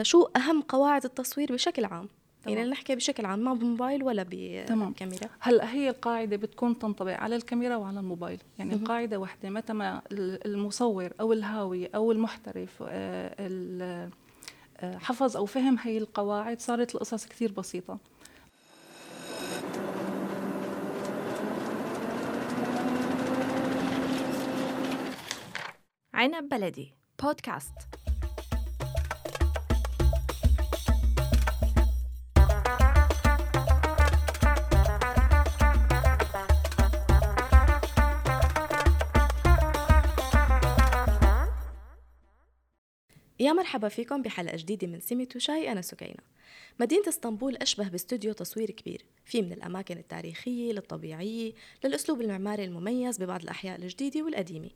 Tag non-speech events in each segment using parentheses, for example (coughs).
شو أهم قواعد التصوير بشكل عام؟ تمام. يعني نحكي بشكل عام ما بموبايل ولا بكاميرا هلأ هي القاعدة بتكون تنطبق على الكاميرا وعلى الموبايل يعني. القاعدة واحدة متى ما ال- المصور أو الهاوي أو المحترف آه، ال- آه، حفظ أو فهم هي القواعد صارت القصص كثير بسيطة عنب بلدي بودكاست يا مرحبا فيكم بحلقة جديدة من سمت وشاي أنا سكينة. مدينة اسطنبول أشبه باستوديو تصوير كبير في من الأماكن التاريخية للطبيعية للأسلوب المعماري المميز ببعض الأحياء الجديدة والقديمة.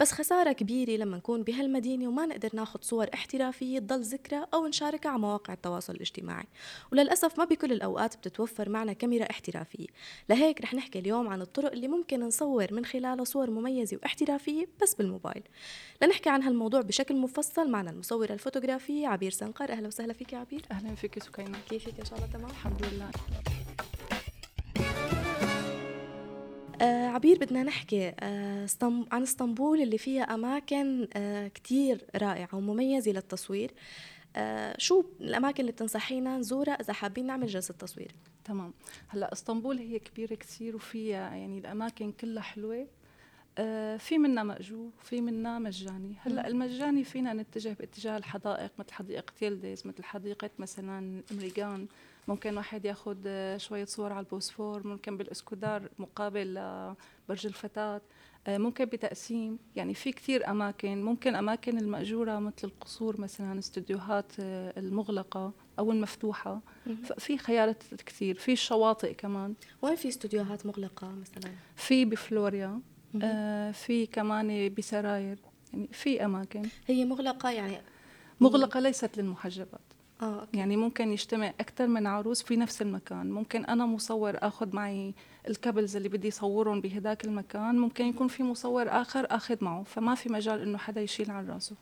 بس خسارة كبيرة لما نكون بهالمدينة وما نقدر ناخد صور احترافية تضل ذكرى أو نشاركها على مواقع التواصل الاجتماعي. وللأسف ما بكل الأوقات بتتوفر معنا كاميرا احترافية. لهيك رح نحكي اليوم عن الطرق اللي ممكن نصور من خلالها صور مميزة واحترافية بس بالموبايل. لنحكي عن هالموضوع بشكل مفصل معنا المصورة الفوتوغرافية عبير سنقر. أهلا وسهلا فيك عبير. أهلا فيك سكينه كيفك إن شاء الله تمام؟ الحمد لله. آه عبير بدنا نحكي آه عن اسطنبول اللي فيها أماكن آه كتير رائعة ومميزة للتصوير. آه شو الأماكن اللي بتنصحينا نزورها إذا حابين نعمل جلسة تصوير؟ تمام. هلأ اسطنبول هي كبيرة كثير وفيها يعني الأماكن كلها حلوة. في منا مأجور في منا مجاني. هلأ. المجاني فينا نتجه باتجاه الحدائق مثل حديقة يلدز مثل حديقة مثلا أمريكان. ممكن واحد ياخذ آه، شوية صور على البوسفور ممكن بالإسكودار مقابل لبرج الفتاة. آه، ممكن بتقسيم. يعني في كثير أماكن. ممكن أماكن المأجورة مثل القصور مثلا استديوهات آه، المغلقة أو المفتوحة. ففي خيارات كثير في الشواطئ كمان. وين في استوديوهات مغلقة مثلا؟ في بفلوريا. آه في كمان بسراير. يعني في أماكن. هي مغلقة يعني؟ مغلقة ليست للمحجبات. آه okay. يعني ممكن يجتمع أكثر من عروس في نفس المكان. ممكن أنا مصور آخذ معي ال couples اللي بدي صورهم بهداك المكان. ممكن يكون في مصور آخر آخذ معه. فما في مجال إنه حدا يشيل عن راسه.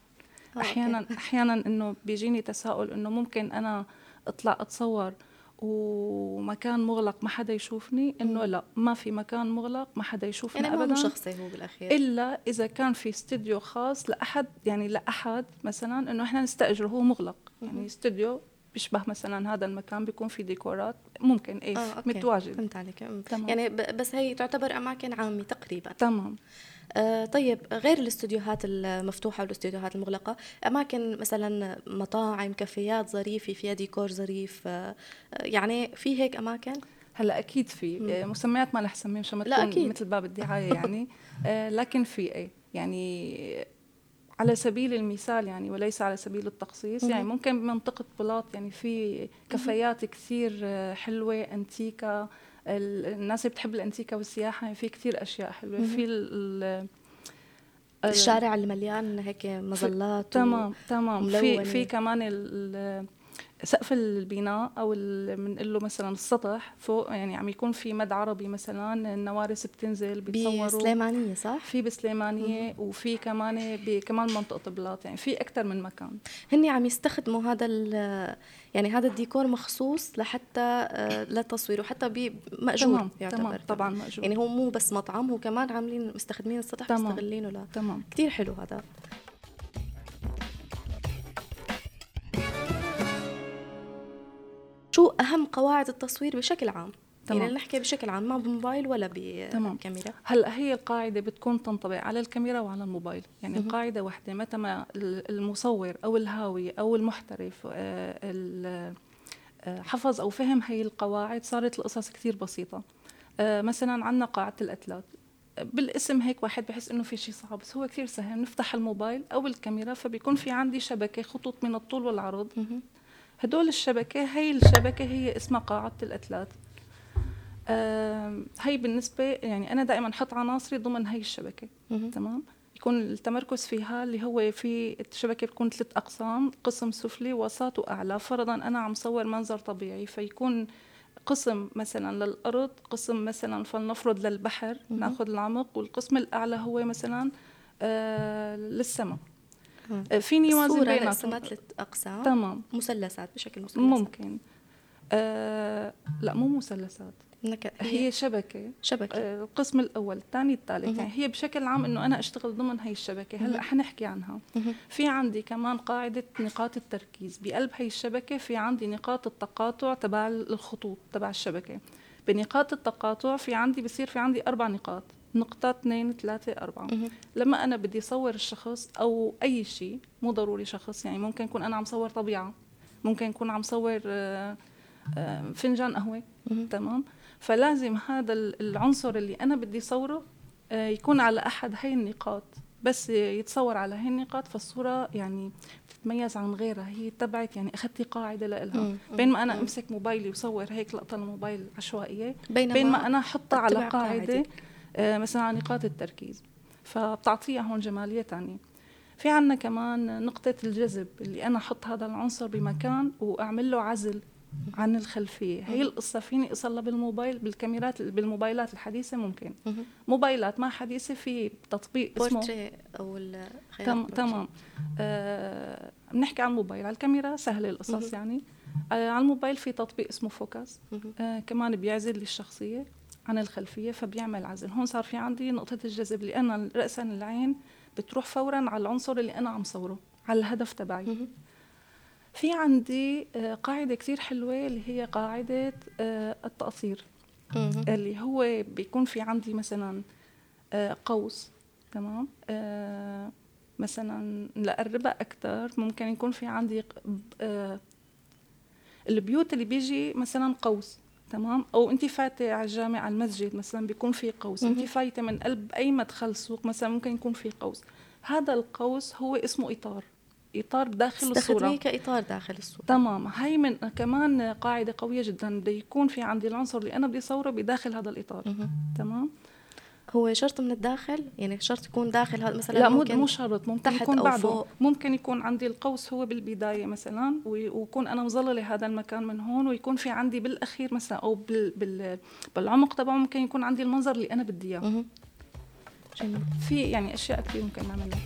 آه، أحيانا okay. أحيانا إنه بيجيني تساؤل إنه ممكن أنا أطلع أتصور ومكان مغلق ما حدا يشوفني إنه. لا ما في مكان مغلق ما حدا يشوفني يعني ابدا شخصي هو بالأخير إلا إذا كان في استوديو خاص لأحد يعني لأحد مثلا إنه إحنا نستاجره هو مغلق. يعني استوديو بيشبه مثلا هذا المكان بيكون في ديكورات ممكن إيه okay. متواجد فهمت عليك. تمام. يعني بس هي تعتبر أماكن عامة تقريبا تمام طيب غير الاستوديوهات المفتوحة والاستوديوهات المغلقة أماكن مثلا مطاعم كافيات ظريفة فيها ديكور ظريف آه يعني في هيك أماكن هلأ أكيد في. آه، مسميات ما رح سميها مشان ما تكون. مثل باب الدعاية يعني (laughs) آه، لكن في إيه يعني على سبيل المثال يعني وليس على سبيل التخصيص. يعني ممكن بمنطقة بلاط يعني في كافيات كثير آه، حلوة أنتيكا ال- الناس اللي بتحب الأنتيكا والسياحة يعني في كثير أشياء حلوة مهم. في ال- ال- الشارع اللي مليان هيك مظلات تمام تمام في. في كمان سقف البناء أو بنقول له مثلا السطح فوق يعني عم يكون في مد عربي مثلا النوارس بتنزل بتصوروا بسليمانية صح؟ في بسليمانية وفي كمان بكمان منطقة بلاط يعني في أكثر من مكان. هني عم يستخدموا هذا ال- يعني هذا الديكور مخصوص لحتى آه، للتصوير وحتى ب- مأجور تمام يعتبر. تمام طبعا مأجور. يعني هو مو بس مطعم هو كمان عاملين مستخدمين السطح تمام. مستغلينه لا تمام. كتير حلو هذا. شو أهم قواعد التصوير بشكل عام؟ تمام. يعني نحكي بشكل عام ما بموبايل ولا. بكاميرا هلا هي القاعدة بتكون تنطبق على الكاميرا وعلى الموبايل يعني مهم. القاعدة واحدة متى ما ال- المصور أو الهاوي أو المحترف آه، آه، حفظ أو فهم هي القواعد صارت القصص كثير بسيطة آه، مثلا عندنا قاعدة الأتلات بالاسم هيك واحد بحس إنه في شيء صعب بس هو كثير سهل نفتح الموبايل أو الكاميرا فبيكون في عندي شبكة خطوط من الطول والعرض. هدول الشبكة هي الشبكة هي اسمها قاعدة الأتلات هي بالنسبة يعني أنا دائما أحط عناصري ضمن هي الشبكة. تمام يكون التمركز فيها اللي هو في الشبكة بتكون ثلاث أقسام قسم سفلي وسط وأعلى فرضا أنا عم صور منظر طبيعي فيكون قسم مثلا للأرض قسم مثلا فلنفرض للبحر. ناخذ العمق والقسم الأعلى هو مثلا آه للسماء آه، الصورة بيناتهم؟ نقسمها ثلاث أقسام. تمام. مثلثات بشكل مثلث ممكن. آه لا مو مثلثات. هي شبكة. شبكة. آه، القسم الأول الثاني الثالث. يعني هي بشكل عام إنه أنا أشتغل ضمن هي الشبكة. هلأ. حنحكي عنها. في عندي كمان قاعدة نقاط التركيز. بقلب هي الشبكة في عندي نقاط التقاطع تبع الخطوط تبع الشبكة. بنقاط التقاطع في عندي بصير في عندي أربع نقاط. نقطة اثنين ثلاثة أربعة. لما أنا بدي أصور الشخص أو أي شيء مو ضروري شخص يعني ممكن يكون أنا عم صور طبيعة ممكن يكون عم صور آه، آه، فنجان قهوة. تمام فلازم هذا ال- العنصر اللي أنا بدي صوره آه، يكون على أحد هاي النقاط بس يتصور على هاي النقاط فالصورة يعني بتتميز عن غيرها هي تبعت يعني أخذتي قاعدة لها مم. بينما أنا مم. أمسك موبايلي وصور هيك لقطة الموبايل عشوائية بينما, بينما أنا أحطها على قاعدة. آه، مثلا على نقاط التركيز. فبتعطيها هون جمالية تانية. في عنا كمان نقطة الجذب اللي أنا أحط هذا العنصر بمكان وأعمل له عزل عن الخلفية. هي القصة فيني أصلها بالموبايل بالكاميرات بالموبايلات الحديثة ممكن. موبايلات ما حديثة في تطبيق اسمه أو تم. تمام. آه بنحكي عن الموبايل. على الكاميرا سهلة. القصص يعني. آه على الموبايل في تطبيق اسمه فوكس. آه كمان بيعزل لي الشخصية عن الخلفية فبيعمل عزل. هون صار في عندي نقطة الجذب لأن رأسا العين بتروح فورا على العنصر اللي أنا عم صوره على الهدف تبعي. في عندي آه، قاعدة كتير حلوة اللي هي قاعدة آه، التقصير. اللي هو بيكون في عندي مثلا آه، قوس تمام؟ مثلا لأقربها أكتر ممكن يكون في عندي البيوت اللي بيجي مثلا قوس. تمام؟ أو أنت فايتة على الجامع على المسجد مثلا بيكون في قوس. أنت. فايتة من قلب أي مدخل سوق مثلا ممكن يكون في قوس. هذا القوس هو اسمه إطار. إطار داخل الصورة. كإطار داخل الصورة. تمام. هاي من كمان قاعدة قوية جدا. بده يكون في عندي العنصر اللي أنا بدي صوره بداخل هذا الإطار. تمام؟ هو شرط من الداخل؟ يعني شرط يكون داخل هذا مثلا لا مو ممكن مو شرط ممكن تحت يكون أو بعده. فوق. ممكن يكون عندي القوس هو بالبداية مثلا وي- ويكون أنا مظلله هذا المكان من هون ويكون في عندي بالأخير مثلا أو بال بال بالعمق تبعه ممكن يكون عندي المنظر اللي أنا بدي إياه. في يعني أشياء كثير ممكن نعملها.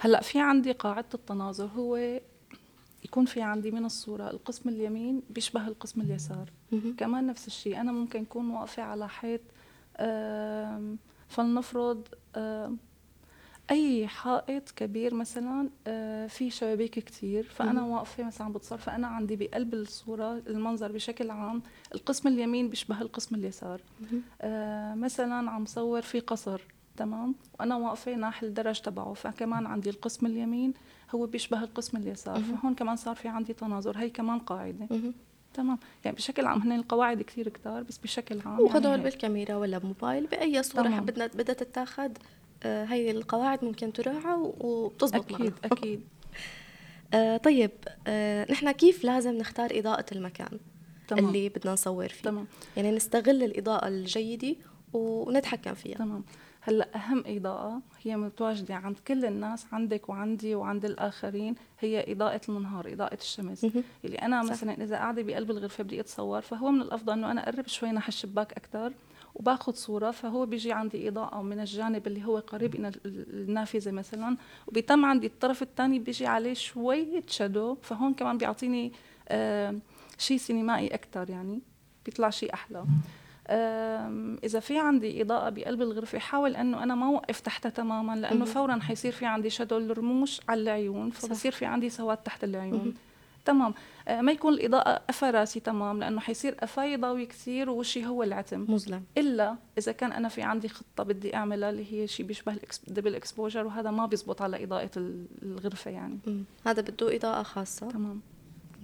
هلأ في عندي قاعدة التناظر هو يكون في عندي من الصورة القسم اليمين بيشبه القسم اليسار. كمان نفس الشيء أنا ممكن أكون واقفة على حيط فلنفرض أي حائط كبير مثلا آه، فيه شبابيك كتير فأنا. واقفة مثلا عم بتصور فأنا عندي بقلب الصورة المنظر بشكل عام القسم اليمين بيشبه القسم اليسار. آه، مثلا عم صور في قصر تمام؟ وأنا واقفة ناحية الدرج تبعه فكمان عندي القسم اليمين هو بيشبه القسم اليسار. فهون كمان صار في عندي تناظر هي كمان قاعدة. تمام؟ يعني بشكل عام هن القواعد كثير كتار بس بشكل عام وهدول يعني. بالكاميرا ولا بموبايل بأي صورة تمام. بدنا بدها تتاخذ آه، هي القواعد ممكن تراعى وبتزبط أكيد معنا أكيد. آه، طيب آه، نحن كيف لازم نختار إضاءة المكان تمام. اللي بدنا نصور فيه؟ تمام. يعني نستغل الإضاءة الجيدة ونتحكم فيها. تمام. هلأ أهم إضاءة هي متواجدة عند كل الناس عندك وعندي وعند الآخرين هي إضاءة النهار إضاءة الشمس. اللي أنا صح. مثلا إذا قاعدة بقلب الغرفة بدي أتصور فهو من الأفضل إنه أنا أقرب شوي ناحية الشباك أكثر وباخذ صورة فهو بيجي عندي إضاءة من الجانب اللي هو قريب من ال- ال- النافذة مثلا وبيتم عندي الطرف الثاني بيجي عليه شوية شادو فهون كمان بيعطيني آه شيء سينمائي أكثر يعني بيطلع شيء أحلى إذا في عندي إضاءة بقلب الغرفة حاول إنه أنا ما اوقف تحتها تماما لأنه. فورا حيصير في عندي شادو الرموش على العيون. فبصير في عندي سواد تحت العيون. تمام. آه، ما يكون الإضاءة قفا راسي تمام لأنه حيصير قفاي ضوي كثير ووشي هو العتم. مظلم. إلا إذا كان أنا في عندي خطة بدي أعملها اللي هي شيء بيشبه الدبل اكسبوجر وهذا ما بيزبط على إضاءة ال- الغرفة يعني. مم. هذا بده إضاءة خاصة. تمام.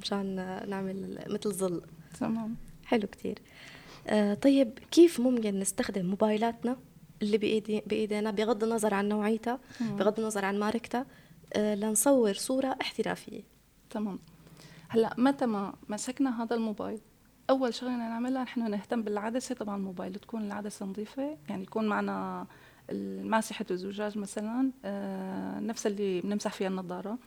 مشان نعمل مثل ظل. تمام. حلو كتير. آه طيب كيف ممكن نستخدم موبايلاتنا اللي بإيدي بإيدينا بغض النظر عن نوعيتها. بغض النظر عن ماركتها؟ آه لنصور صورة احترافية. تمام. هلأ متى ما مسكنا هذا الموبايل أول شغلة نعملها نحن نهتم بالعدسة تبع الموبايل تكون العدسة نظيفة يعني يكون معنا ماسحة الزجاج مثلا آه، نفس اللي بنمسح فيها النظارة.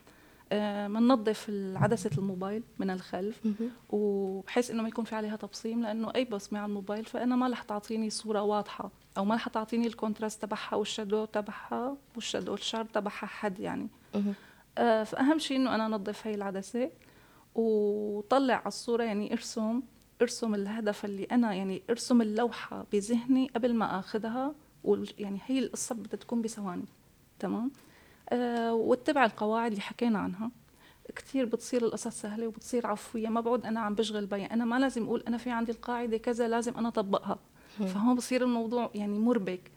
بننظف آه عدسه الموبايل من الخلف. وبحيث إنه ما يكون في عليها تبصيم لأنه أي بصمة على الموبايل فأنا ما رح تعطيني صورة واضحة أو ما رح تعطيني ال contrast تبعها وال shadow تبعها وال shadow ال sharp تبعها حد يعني. آه فأهم شيء إنه أنا أنظف هي العدسة وطلع على الصورة يعني ارسم ارسم الهدف اللي أنا يعني ارسم اللوحة بذهني قبل ما آخذها يعني هي القصة بدها تكون بثواني تمام واتبع القواعد اللي حكينا عنها. كثير بتصير القصص سهلة وبتصير عفوية. ما بعود أنا عم بشغل بي أنا ما لازم أقول أنا في عندي القاعدة كذا لازم أنا أطبقها. فهون بصير الموضوع يعني مربك.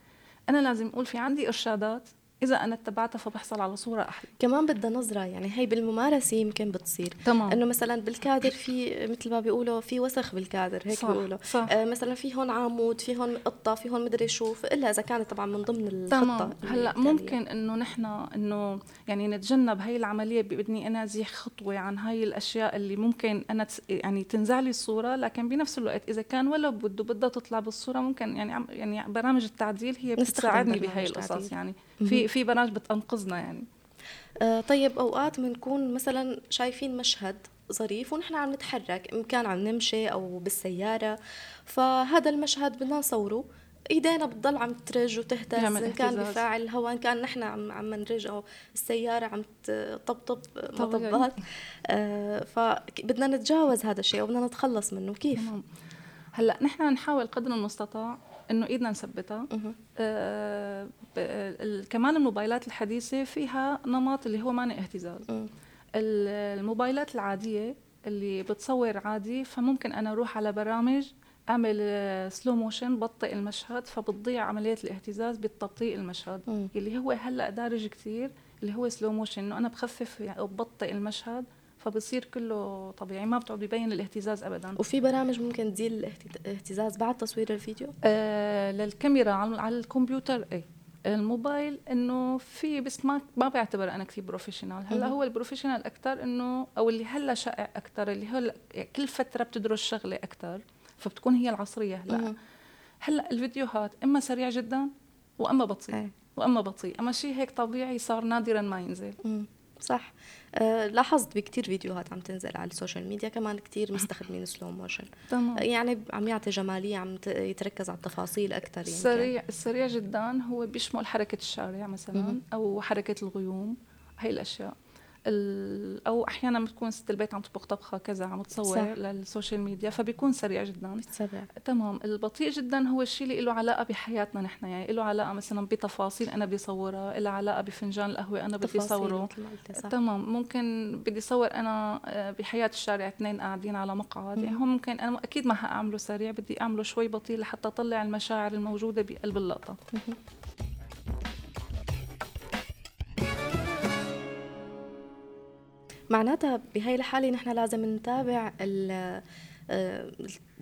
أنا لازم أقول في عندي إرشادات إذا أنا اتبعتها فبحصل على صورة أحلى. كمان بدها نظرة يعني هي بالممارسة يمكن بتصير. تمام. إنه مثلا بالكادر في مثل ما بيقولوا في وسخ بالكادر هيك صح بيقولوا. صح. آه مثلا في هون عمود في هون قطة في هون مدري شو الا إذا كانت طبعا من ضمن الخطة تمام. هلأ. ممكن إنه نحن إنه يعني نتجنب هي العملية بدي أنا ازيح خطوة عن هاي الأشياء اللي ممكن أنا تس يعني تنزع لي الصورة. لكن بنفس الوقت إذا كان ولو بده بدها تطلع بالصورة ممكن يعني يعني برامج التعديل هي بتساعدني بهي. القصص يعني. في في برامج بتنقذنا يعني آه طيب أوقات بنكون مثلا شايفين مشهد ظريف ونحن عم نتحرك إن كان عم نمشي أو بالسيارة فهذا المشهد بدنا نصوره إيدينا بتضل عم ترج وتهتز إن كان. بفاعل الهواء إن كان نحن عم عم نرج أو السيارة عم تطبطب. مطبات آه فبدنا نتجاوز هذا الشيء وبدنا نتخلص منه كيف؟ تمام هلأ نحن نحاول قدر المستطاع إنه إيدنا نثبتها. آه ال- كمان الموبايلات الحديثة فيها نمط اللي هو مانع اهتزاز. الموبايلات العادية اللي بتصور عادي فممكن أنا أروح على برامج أعمل slow motion بطئ المشهد فبتضيع عملية الاهتزاز بتبطيء المشهد. مم. اللي هو هلأ دارج كتير اللي هو slow motion إنه أنا بخفف يعني أو ببطئ المشهد. فبصير كله طبيعي ما بتقعد يبين الاهتزاز أبدا وفي برامج ممكن تزيل الاهت- الاهتزاز بعد تصوير الفيديو؟ آه للكاميرا على على الكمبيوتر إيه الموبايل إنه في بس ما ما بعتبر أنا كثير professional هلأ. هو ال professional أكثر إنه أو اللي هلأ شائع أكثر اللي هو كل فترة بتدرس شغلة أكثر فبتكون هي العصرية هلأ. هلأ الفيديوهات إما سريع جدا وإما بطيء إيه. وإما بطيء أما شيء هيك طبيعي صار نادرا ما ينزل مم. صح؟ آه لاحظت بكتير فيديوهات عم تنزل على ال social media كمان كتير مستخدمين slow motion تمام. يعني عم يعطي جمالية عم يتركز على التفاصيل أكثر يمكن. السريع السريع جدا هو بيشمل حركة الشارع مثلا. أو حركة الغيوم هي الأشياء. ال- أو أحيانا بتكون ست البيت عم تطبخ طبخة كذا عم تصور صح. للسوشيال ميديا فبيكون سريع جدا. سبع تمام. البطيء جدا هو الشيء اللي له علاقة بحياتنا نحن يعني له علاقة مثلا بتفاصيل أنا بدي صورها له علاقة بفنجان القهوة أنا بدي صوره. تمام. ممكن بدي صور أنا آه، بحياة الشارع اثنين قاعدين على مقعد. يعني. هون ممكن أنا أكيد ما حأعمله سريع بدي أعمله شوي بطيء لحتى أطلع المشاعر الموجودة بقلب اللقطة. معناتها بهاي الحالة نحن لازم نتابع ال- آه،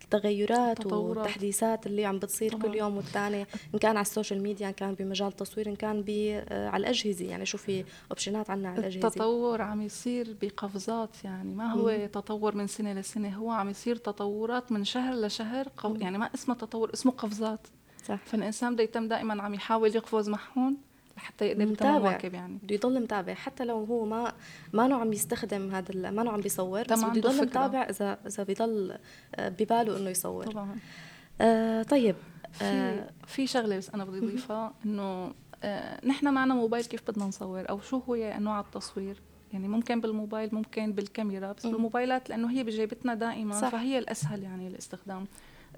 التغيرات التطورات. والتحديثات اللي عم بتصير طبعاً. كل يوم والتاني إن كان على ال social media إن كان بمجال التصوير إن كان آه، على الأجهزة يعني شو في option ات عنا على الأجهزة التطور عم يصير بقفزات يعني ما هو مم. تطور من سنة لسنة هو عم يصير تطورات من شهر لشهر قو. يعني ما اسمه تطور اسمه قفزات صح فالإنسان بده يتم دائما عم يحاول يقفز معهم لحتى يقدر. مواكب يعني بده يضل متابع حتى لو هو ما ما نوع عم يستخدم هذا ما نوع عم بيصور بس بده يضل. متابع إذا إذا بضل آه، بباله إنه يصور طبعا آه طيب في آه في شغلة بس أنا بدي أضيفها إنه آه نحن معنا موبايل كيف بدنا نصور أو شو هو انواع التصوير يعني ممكن بالموبايل ممكن بالكاميرا بس مم. بالموبايلات لأنه هي بجيبتنا دائما. صح. فهي الأسهل يعني الاستخدام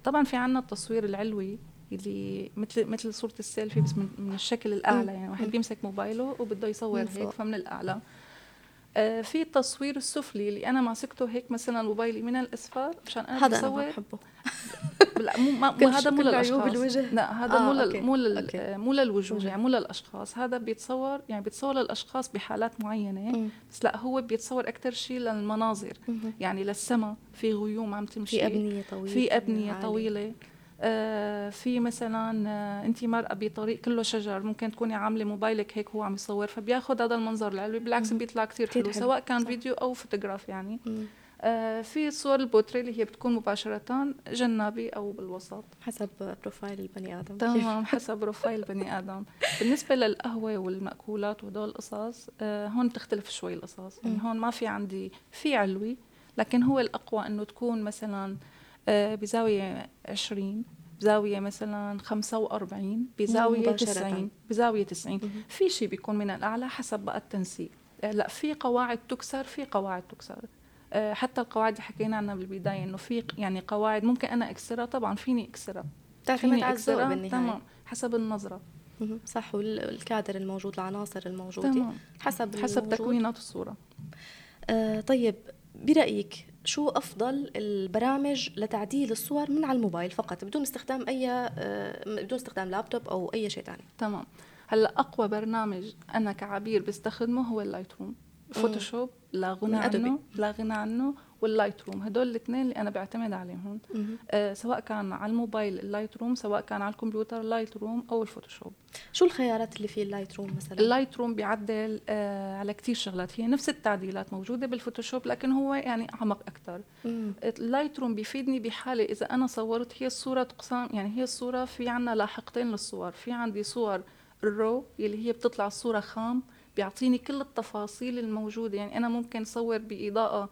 طبعا في عنا التصوير العلوي اللي مثل مثل صورة السيلفي بس من, من الشكل الأعلى مم. يعني واحد مم. بيمسك موبايله وبده يصور هيك. فمن الأعلى آه في التصوير السفلي اللي أنا ماسكته هيك مثلا موبايلي من الأسفل مشان أنا هذا أنا بصور ما بحبه (laughs) لا مو ما هذا مو للأشخاص الوجه. لا هذا آه، مو. لل مو لل okay. مو للوجوه. يعني مو للأشخاص هذا بيتصور يعني بيتصور للأشخاص بحالات معينة مم. بس لا هو بيتصور أكثر شيء للمناظر مهم. يعني للسما في غيوم عم تمشي في أبنية طويلة في أبنية عالية. طويلة آه في مثلا آه انت مارأة بطريق كله شجر ممكن تكوني عاملة موبايلك هيك هو عم يصور فبياخذ هذا المنظر العلوي بالعكس. بيطلع كثير حلو حلو. سواء كان صح. فيديو أو فوتوغراف يعني مم. آه في صور البورتريه اللي هي بتكون مباشرة جنابي أو بالوسط حسب profile البني آدم تمام (laughs) حسب profile البني آدم بالنسبة للقهوة والمأكولات وهدول القصص آه هون بتختلف شوي القصص يعني هون ما في عندي في علوي لكن هو الأقوى إنه تكون مثلا آه بزاوية 20 بزاوية مثلا 45 بزاوية 90 بزاوية 90 في شيء بيكون من الأعلى حسب بقى التنسيق. آه، لا في قواعد تكسر في قواعد تكسر. آه، حتى القواعد اللي حكينا عنها بالبدايه إنه في يعني قواعد ممكن أنا أكسرها طبعا فيني أكسرها. تعتمد على الذوق بالنهاية. تمام حسب النظرة. صح والكادر الموجود العناصر الموجودة. تمام. حسب حسب تكوينات الصورة. آه طيب برأيك شو أفضل البرامج لتعديل الصور من على الموبايل فقط بدون استخدام أي آه بدون استخدام لابتوب أو أي شيء ثاني تمام. هلأ أقوى برنامج أنا كعبير بستخدمه هو ال Lightroom Photoshop لا غنى عنه لا غنى عنه. وال Lightroom هدول الاثنين اللي أنا بعتمد عليهم. آه سواء كان على الموبايل ال Lightroom سواء كان على الكمبيوتر ال Lightroom أو ال Photoshop. شو الخيارات اللي في ال Lightroom مثلا؟ ال Lightroom بيعدل آه على كثير شغلات. هي نفس التعديلات موجودة بال Photoshop لكن هو يعني أعمق أكثر ال Lightroom بيفيدني بحالة إذا أنا صورت هي الصورة تقسم يعني هي الصورة في عنا لاحقتين للصور. في عندي صور ال raw اللي هي بتطلع الصورة خام بيعطيني كل التفاصيل الموجودة. يعني أنا ممكن صور بإضاءة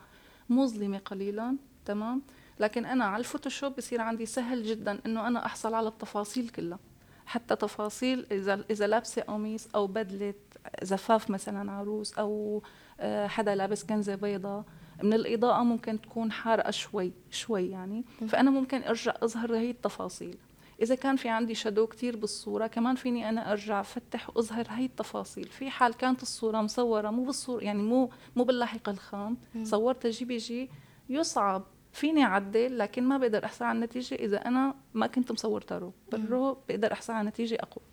مظلمة قليلا تمام؟ لكن أنا على ال Photoshop بصير عندي سهل جدا إنه أنا أحصل على التفاصيل كلها. حتى تفاصيل إذا إذا لابسة قميص أو بدلة زفاف مثلا عروس أو آه، حدا لابس كنزة بيضاء من الإضاءة ممكن تكون حارقة شوي شوي يعني. فأنا ممكن أرجع أظهر هي التفاصيل. إذا كان في عندي shadow كتير بالصورة كمان فيني أنا أرجع فتح وأظهر هاي التفاصيل. في حال كانت الصورة مصورة مو بالصورة يعني مو مو باللاحق الخام. صورتها JPG يصعب. فيني أعدل لكن ما بقدر أحصل على النتيجة إذا أنا ما كنت مصورتها raw. بال raw بقدر أحصل على نتيجة أقوى.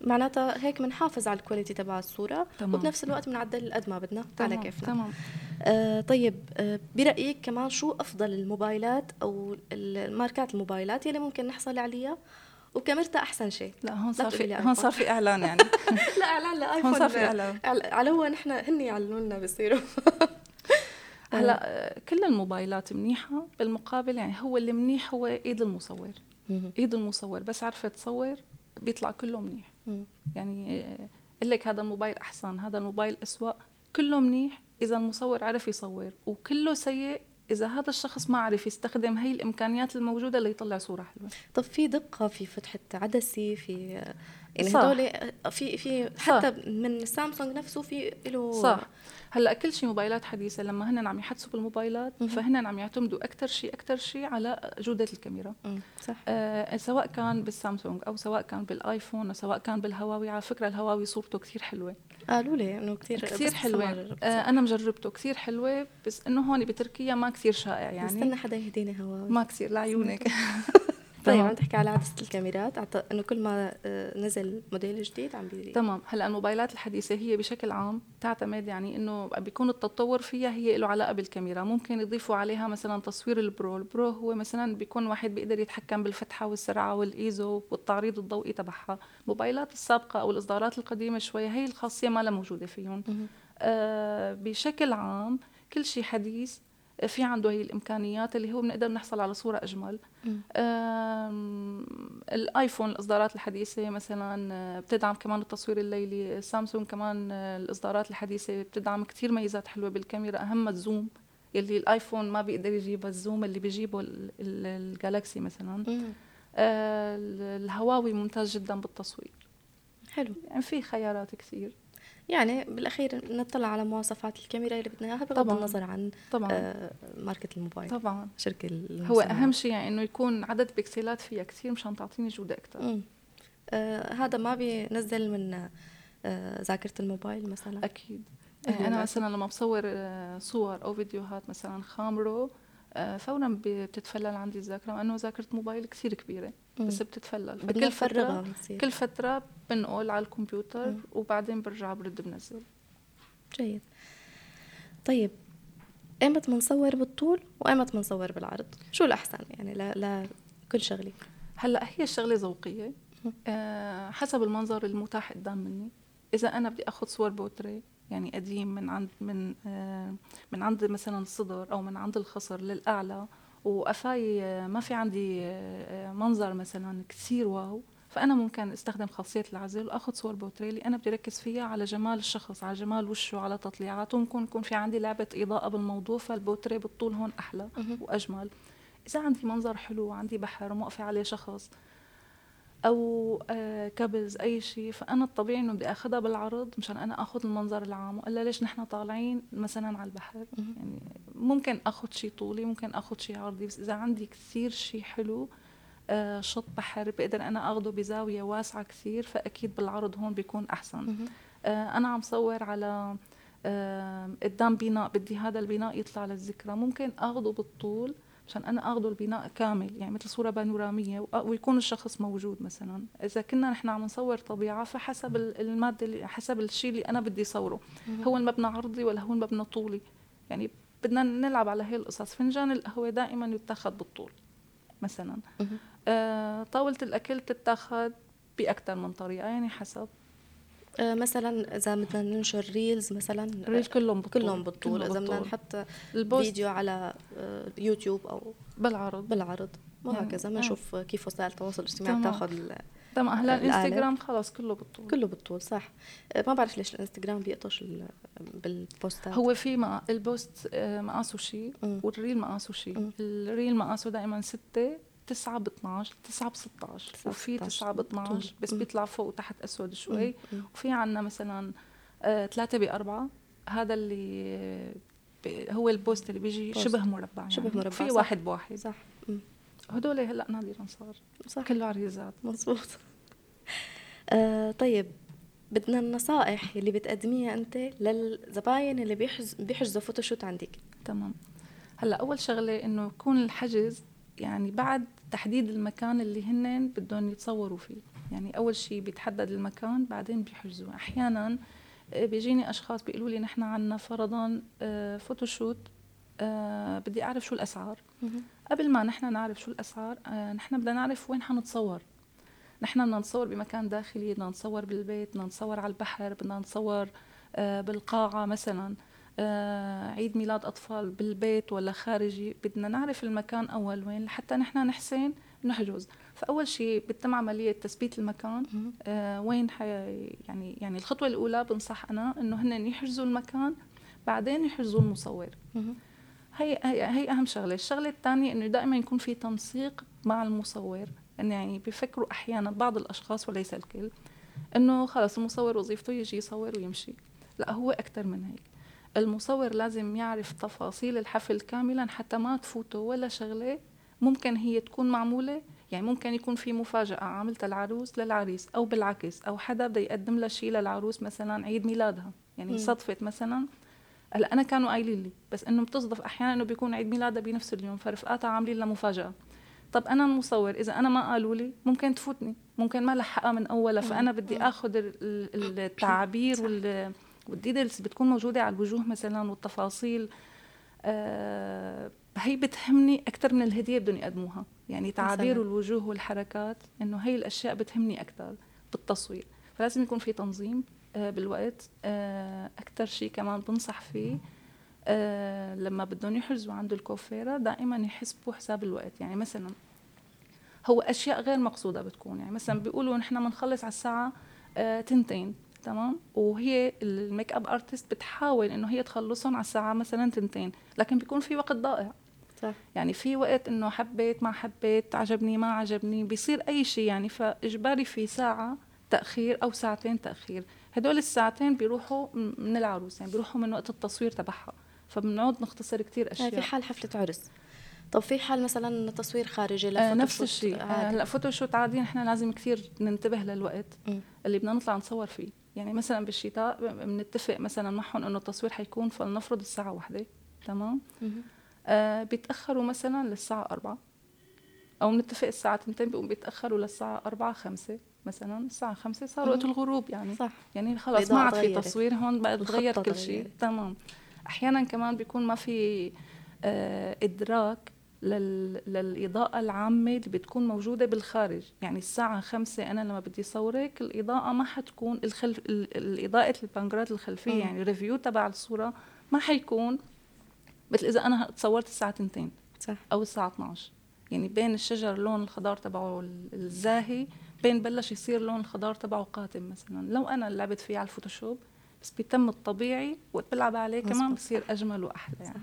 معناتها هيك بنحافظ على ال quality تبع الصورة تمام. وبنفس الوقت بنعدل قد ما بدنا على كيفنا. تمام. آه طيب آه برأيك كمان شو أفضل الموبايلات أو الماركات الموبايلات يلي ممكن نحصل عليها؟ وكاميرتها أحسن شيء. لا هون صار في هون صار في إعلان يعني. (laughs) لا اعلان لايفون هون صار في إعلان. على هو نحن هن يعلنوا لنا بصيروا (laughs) هلا كل الموبايلات منيحة بالمقابل يعني هو اللي منيح هو إيد المصور. إيد المصور بس عرفت تصور بيطلع كله منيح. يعني أقول لك هذا الموبايل أحسن هذا الموبايل اسوء كله منيح إذا المصور عرف يصور وكله سيء إذا هذا الشخص ما عرف يستخدم هي الإمكانيات الموجودة ليطلع صورة حلوة. طب في دقة في فتحه عدسه في يعني هدول في في حتى صح. من سامسونج نفسه في له صح. هلأ كل شيء موبايلات حديثة. لما هن عم يحدثوا بالموبايلات فهن عم يعتمدوا أكثر شيء أكثر شيء على جودة الكاميرا. صح. آه سواء كان بالسامسونج أو سواء كان بالآيفون أو سواء كان بالهواوي. على فكرة الهواوي صورته كثير حلوة. قالوا لي إنه كثير كثير حلوة. آه أنا مجربته. كثير حلوة بس إنه هون بتركيا ما كثير شائع يعني. استنى حدا يهديني هواوي. ما كثير لعيونك. (laughs) (laughs) طيب عم تحكي على عدسة الكاميرات. إنه كل ما آه، نزل موديل جديد عم بيزيد تمام. هلا الموبايلات الحديثة هي بشكل عام تعتمد يعني إنه بيكون التطور فيها هي له علاقة بالكاميرا. ممكن يضيفوا عليها مثلا تصوير ال pro. ال pro هو مثلا بيكون واحد بيقدر يتحكم بالفتحة والسرعة والإيزو والتعريض الضوئي تبعها. الموبايلات السابقة أو الإصدارات القديمة شوي هي الخاصية ما لها موجودة فيهم. آه بشكل عام كل شيء حديث في عنده هي الإمكانيات اللي هو بنقدر نحصل على صورة أجمل. الآيفون الإصدارات الحديثة مثلا آه، بتدعم كمان التصوير الليلي. سامسونج كمان آه، الإصدارات الحديثة بتدعم كثير ميزات حلوة بالكاميرا. اهمها الزوم اللي الآيفون ما بيقدر يجيبها الزوم اللي بيجيبه الجالكسي مثلا. آه، الهواوي ممتاز جدا بالتصوير. حلو. يعني في خيارات كثير يعني بالأخير نطلع على مواصفات الكاميرا اللي بدنا إياها بغض النظر عن طبعا. آه ماركة الموبايل طبعا. شركة المصنع. هو أهم شيء يعني إنه يكون عدد بكسلات فيها كثير مشان تعطيني جودة أكثر. آه هذا ما بينزل من آه ذاكرة الموبايل مثلا؟ أكيد. يعني أنا مثلا لما بصور آه، صور أو فيديوهات مثلا خامرو آه، فورا بتتفلل عندي الذاكرة لأنه ذاكرة موبايل كثير كبيرة بس بتتفلل. فكل فتره كل فترة بنقول على الكمبيوتر مم. وبعدين برجع برد بنزل جيد. طيب أيمت بنصور بالطول وأيمت بنصور بالعرض؟ شو الأحسن؟ يعني لا لا كل شغلة. هلأ هي الشغلة ذوقية. آه حسب المنظر المتاح قدام مني. إذا أنا بدي أخذ صور بوتري يعني قديم من عند من آه، من عند مثلا الصدر أو من عند الخصر للأعلى. وقفاي آه، ما في عندي آه، منظر مثلا كثير واو. فأنا ممكن استخدم خاصية العزل واخذ صور بورتريه اللي أنا بدي ركز فيها على جمال الشخص على جمال وشه على تطليعاته. ممكن يكون في عندي لعبة إضاءة بالموضوع فالبورتريه بالطول هون أحلى وأجمل. إذا عندي منظر حلو وعندي بحر وموقفه عليه شخص أو آه كبز أي شيء. فأنا الطبيعي إنه بدي اخذها بالعرض مشان أنا اخذ المنظر العام. وإلا ليش نحن طالعين مثلا على البحر؟ يعني ممكن اخذ شيء طولي ممكن اخذ شيء عرضي. بس إذا عندي كثير شيء حلو آه شط بحر بقدر أنا اخذه بزاوية واسعة كثير فأكيد بالعرض هون بيكون أحسن. آه أنا عم صور على آه قدام بناء بدي هذا البناء يطلع للذكرى. ممكن اخذه بالطول عشان أنا اخذه البناء كامل يعني مثل صورة بانورامية ويكون الشخص موجود مثلا. إذا كنا نحن عم نصور طبيعة فحسب المادة اللي حسب الشيء اللي أنا بدي صوره. هو المبنى عرضي ولا هو المبنى طولي؟ يعني بدنا نلعب على هي القصص. فنجان القهوة دائما يتاخذ بالطول مثلا. آه طاولة الأكل تتاخذ باكثر من طريقة يعني حسب مثلا إذا بدنا ننشر reels مثلا reels كلهم بالطول كلهم بالطول إذا بدنا نحط فيديو على آه، يوتيوب أو بالعرض. بالعرض. وهكذا بنشوف آه. كيف وسائل التواصل الاجتماعي بتاخذ تمام. هلا الانستغرام خلص كله بالطول كله بالطول صح. ما بعرف ليش الإنستغرام بيقطش بال posts. هو في ما ال post مقاسه شيء وال reel مقاسه شيء. ال reel مقاسه دائما ستة. 9 ب 12 9 ب 16 وفي 9 ب 12 بس بيطلع فوق وتحت أسود شوي. وفي عنا مثلا 3 ب 4 هذا اللي هو ال post اللي بيجي شبه مربع يعني. شبه مربع في واحد بواحد. صح. هدول هلأ نادرا صار. صح. كله عريزات. مزبوط (laughs) آه طيب. بدنا النصائح اللي بتقدميها أنت للزباين اللي بيحجز بيحجزوا فوتوشوت عندك. تمام. هلأ أول شغلة إنه يكون الحجز يعني بعد تحديد المكان اللي هن بدهم يتصوروا فيه. يعني أول شيء بيتحدد المكان بعدين بيحجزوا أحيانا آه، بيجيني أشخاص بيقولوا لي نحن عندنا فرضا فوتوشوت آه، آه، بدي أعرف شو الأسعار. قبل ما نحن نعرف شو الأسعار نحن بدنا نعرف وين حنتصور. نحن بدنا نصور بمكان داخلي بدنا نصور بالبيت بدنا نصور على البحر بدنا نصور بالقاعة مثلا. عيد ميلاد أطفال بالبيت ولا خارجي بدنا نعرف المكان أول وين لحتى نحن نحسن نحجز فأول شيء بتم عملية تثبيت المكان. آه وين حي يعني يعني الخطوة الأولى بنصح أنا إنه هن يحجزوا المكان بعدين يحجزوا المصور. هي هي أهم شغلة. الشغلة الثانية إنه دائما يكون في تنسيق مع المصور. إنه يعني بيفكروا أحيانا بعض الأشخاص وليس الكل إنه خلص المصور وظيفته يجي يصور ويمشي. لا هو أكثر من هيك. المصور لازم يعرف تفاصيل الحفل كاملا حتى ما تفوته ولا شغلة. ممكن هي تكون معمولة يعني ممكن يكون في مفاجأة عاملتها العروس للعريس أو بالعكس أو حدا بده يقدم لها شيء للعروس مثلا عيد ميلادها يعني م. صدفت مثلا. هلأ أنا كانوا قايلين لي بس إنه بتصدف أحيانا إنه بيكون عيد ميلادها بنفس اليوم فرفقاتها عاملين لها مفاجأة. طب أنا المصور إذا أنا ما قالوا لي ممكن تفوتني ممكن ما لحقها من أولها فأنا بدي آخذ (coughs) التعابير وال والديتيلز بتكون موجودة على الوجوه مثلا والتفاصيل آه هي بتهمني أكثر من الهدية بدهم يقدموها. يعني تعابير مثلاً. الوجوه والحركات إنه هي الأشياء بتهمني أكثر بالتصوير. فلازم يكون في تنظيم آه بالوقت آه أكثر شيء كمان بنصح فيه آه لما بدهم يحجزوا عند الكوافيرة دائما يحسبوا حساب الوقت. يعني مثلا هو أشياء غير مقصودة بتكون. يعني مثلا بيقولوا نحن بنخلص على الساعة آه تنتين. تمام؟ وهي ال makeup artist بتحاول إنه هي تخلصهم على الساعة مثلا تنتين لكن بيكون في وقت ضائع. صح. يعني في وقت إنه حبيت ما حبيت عجبني ما عجبني بيصير أي شيء. يعني فإجباري في ساعة تأخير أو ساعتين تأخير. هدول الساعتين بيروحوا من العروس يعني بيروحوا من وقت التصوير تبعها. فبنعود نختصر كثير اشياء يعني في حال حفلة عرس. طب في حال مثلا تصوير خارجي آه نفس الشيء. هلأ فوتوشوت عادي نحن لازم كثير ننتبه للوقت م. اللي بدنا نطلع نصور فيه. يعني مثلا بالشتاء بنتفق مثلا معهم إنه التصوير حيكون فلنفرض الساعة واحدة تمام؟ آه بيتأخروا مثلا للساعة أربعة. أو بنتفق الساعة 2 بيقوم بيتأخروا للساعة أربعة خمسة مثلا. الساعة خمسة صار وقت الغروب يعني. صح. يعني خلص ما عاد في تصوير هون بقى تغير كل شيء. تمام. أحيانا كمان بيكون ما في آه إدراك لل... للإضاءة العامة اللي بتكون موجودة بالخارج. يعني الساعة خمسة أنا لما بدي صورك الإضاءة ما حتكون الخلف ال- الإضاءة البانجرات الخلفية مم. يعني الريفيو تبع الصورة ما حيكون مثل إذا أنا تصورت الساعة 2 صح. أو الساعة 12 يعني بين الشجر لون الخضار تبعه ال- الزاهي بين بلش يصير لون الخضار تبعه قاتم مثلا. لو أنا لعبت فيه على الفوتوشوب بس بيتم الطبيعي وقت بلعب عليه كمان. بصير أجمل وأحلى يعني.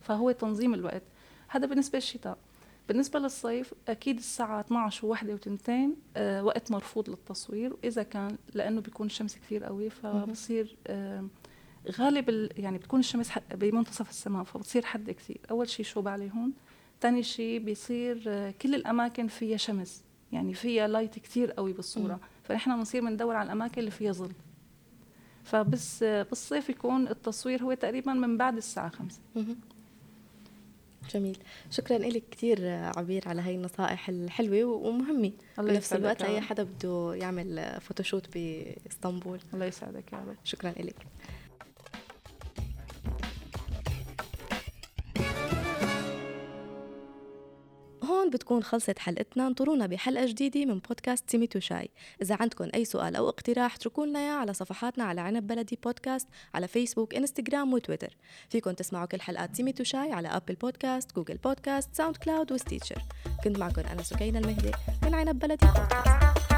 فهو تنظيم الوقت. هذا بالنسبة للشتاء. بالنسبة للصيف أكيد الساعة 12 وواحدة وتنتين آه وقت مرفوض للتصوير وإذا كان لأنه بيكون الشمس كتير قوي فبصير آه غالب ال- يعني بتكون الشمس بمنتصف السماء فبتصير حد كتير. أول شيء شوب عليهم تاني شيء بيصير آه كل الأماكن فيها شمس يعني فيها light كتير قوي بالصورة. فنحن بنصير بندور على الأماكن اللي فيها ظل. فبس آه بالصيف يكون التصوير هو تقريبا من بعد الساعة خمسة. مهم. جميل. شكرا لك كثير عبير على هاي النصائح الحلوة ومهمة. الله بنفس الوقت رب. حدا بده يعمل photoshoot بإسطنبول. الله يسعدك يا رب. شكرا لك. هون بتكون خلصت حلقتنا. انطرونا بحلقة جديدة من بودكاست سيميت وشاي. إذا عندكم أي سؤال أو اقتراح اتركوا لنا إياه على صفحاتنا على عنب بلدي بودكاست على فيسبوك إنستغرام وتويتر فيكم تسمعوا كل حلقات سيميت وشاي على Apple Podcasts، Google Podcasts، SoundCloud و Stitcher كنت معكم أنا سكينة المهدي من عنب بلدي بودكاست.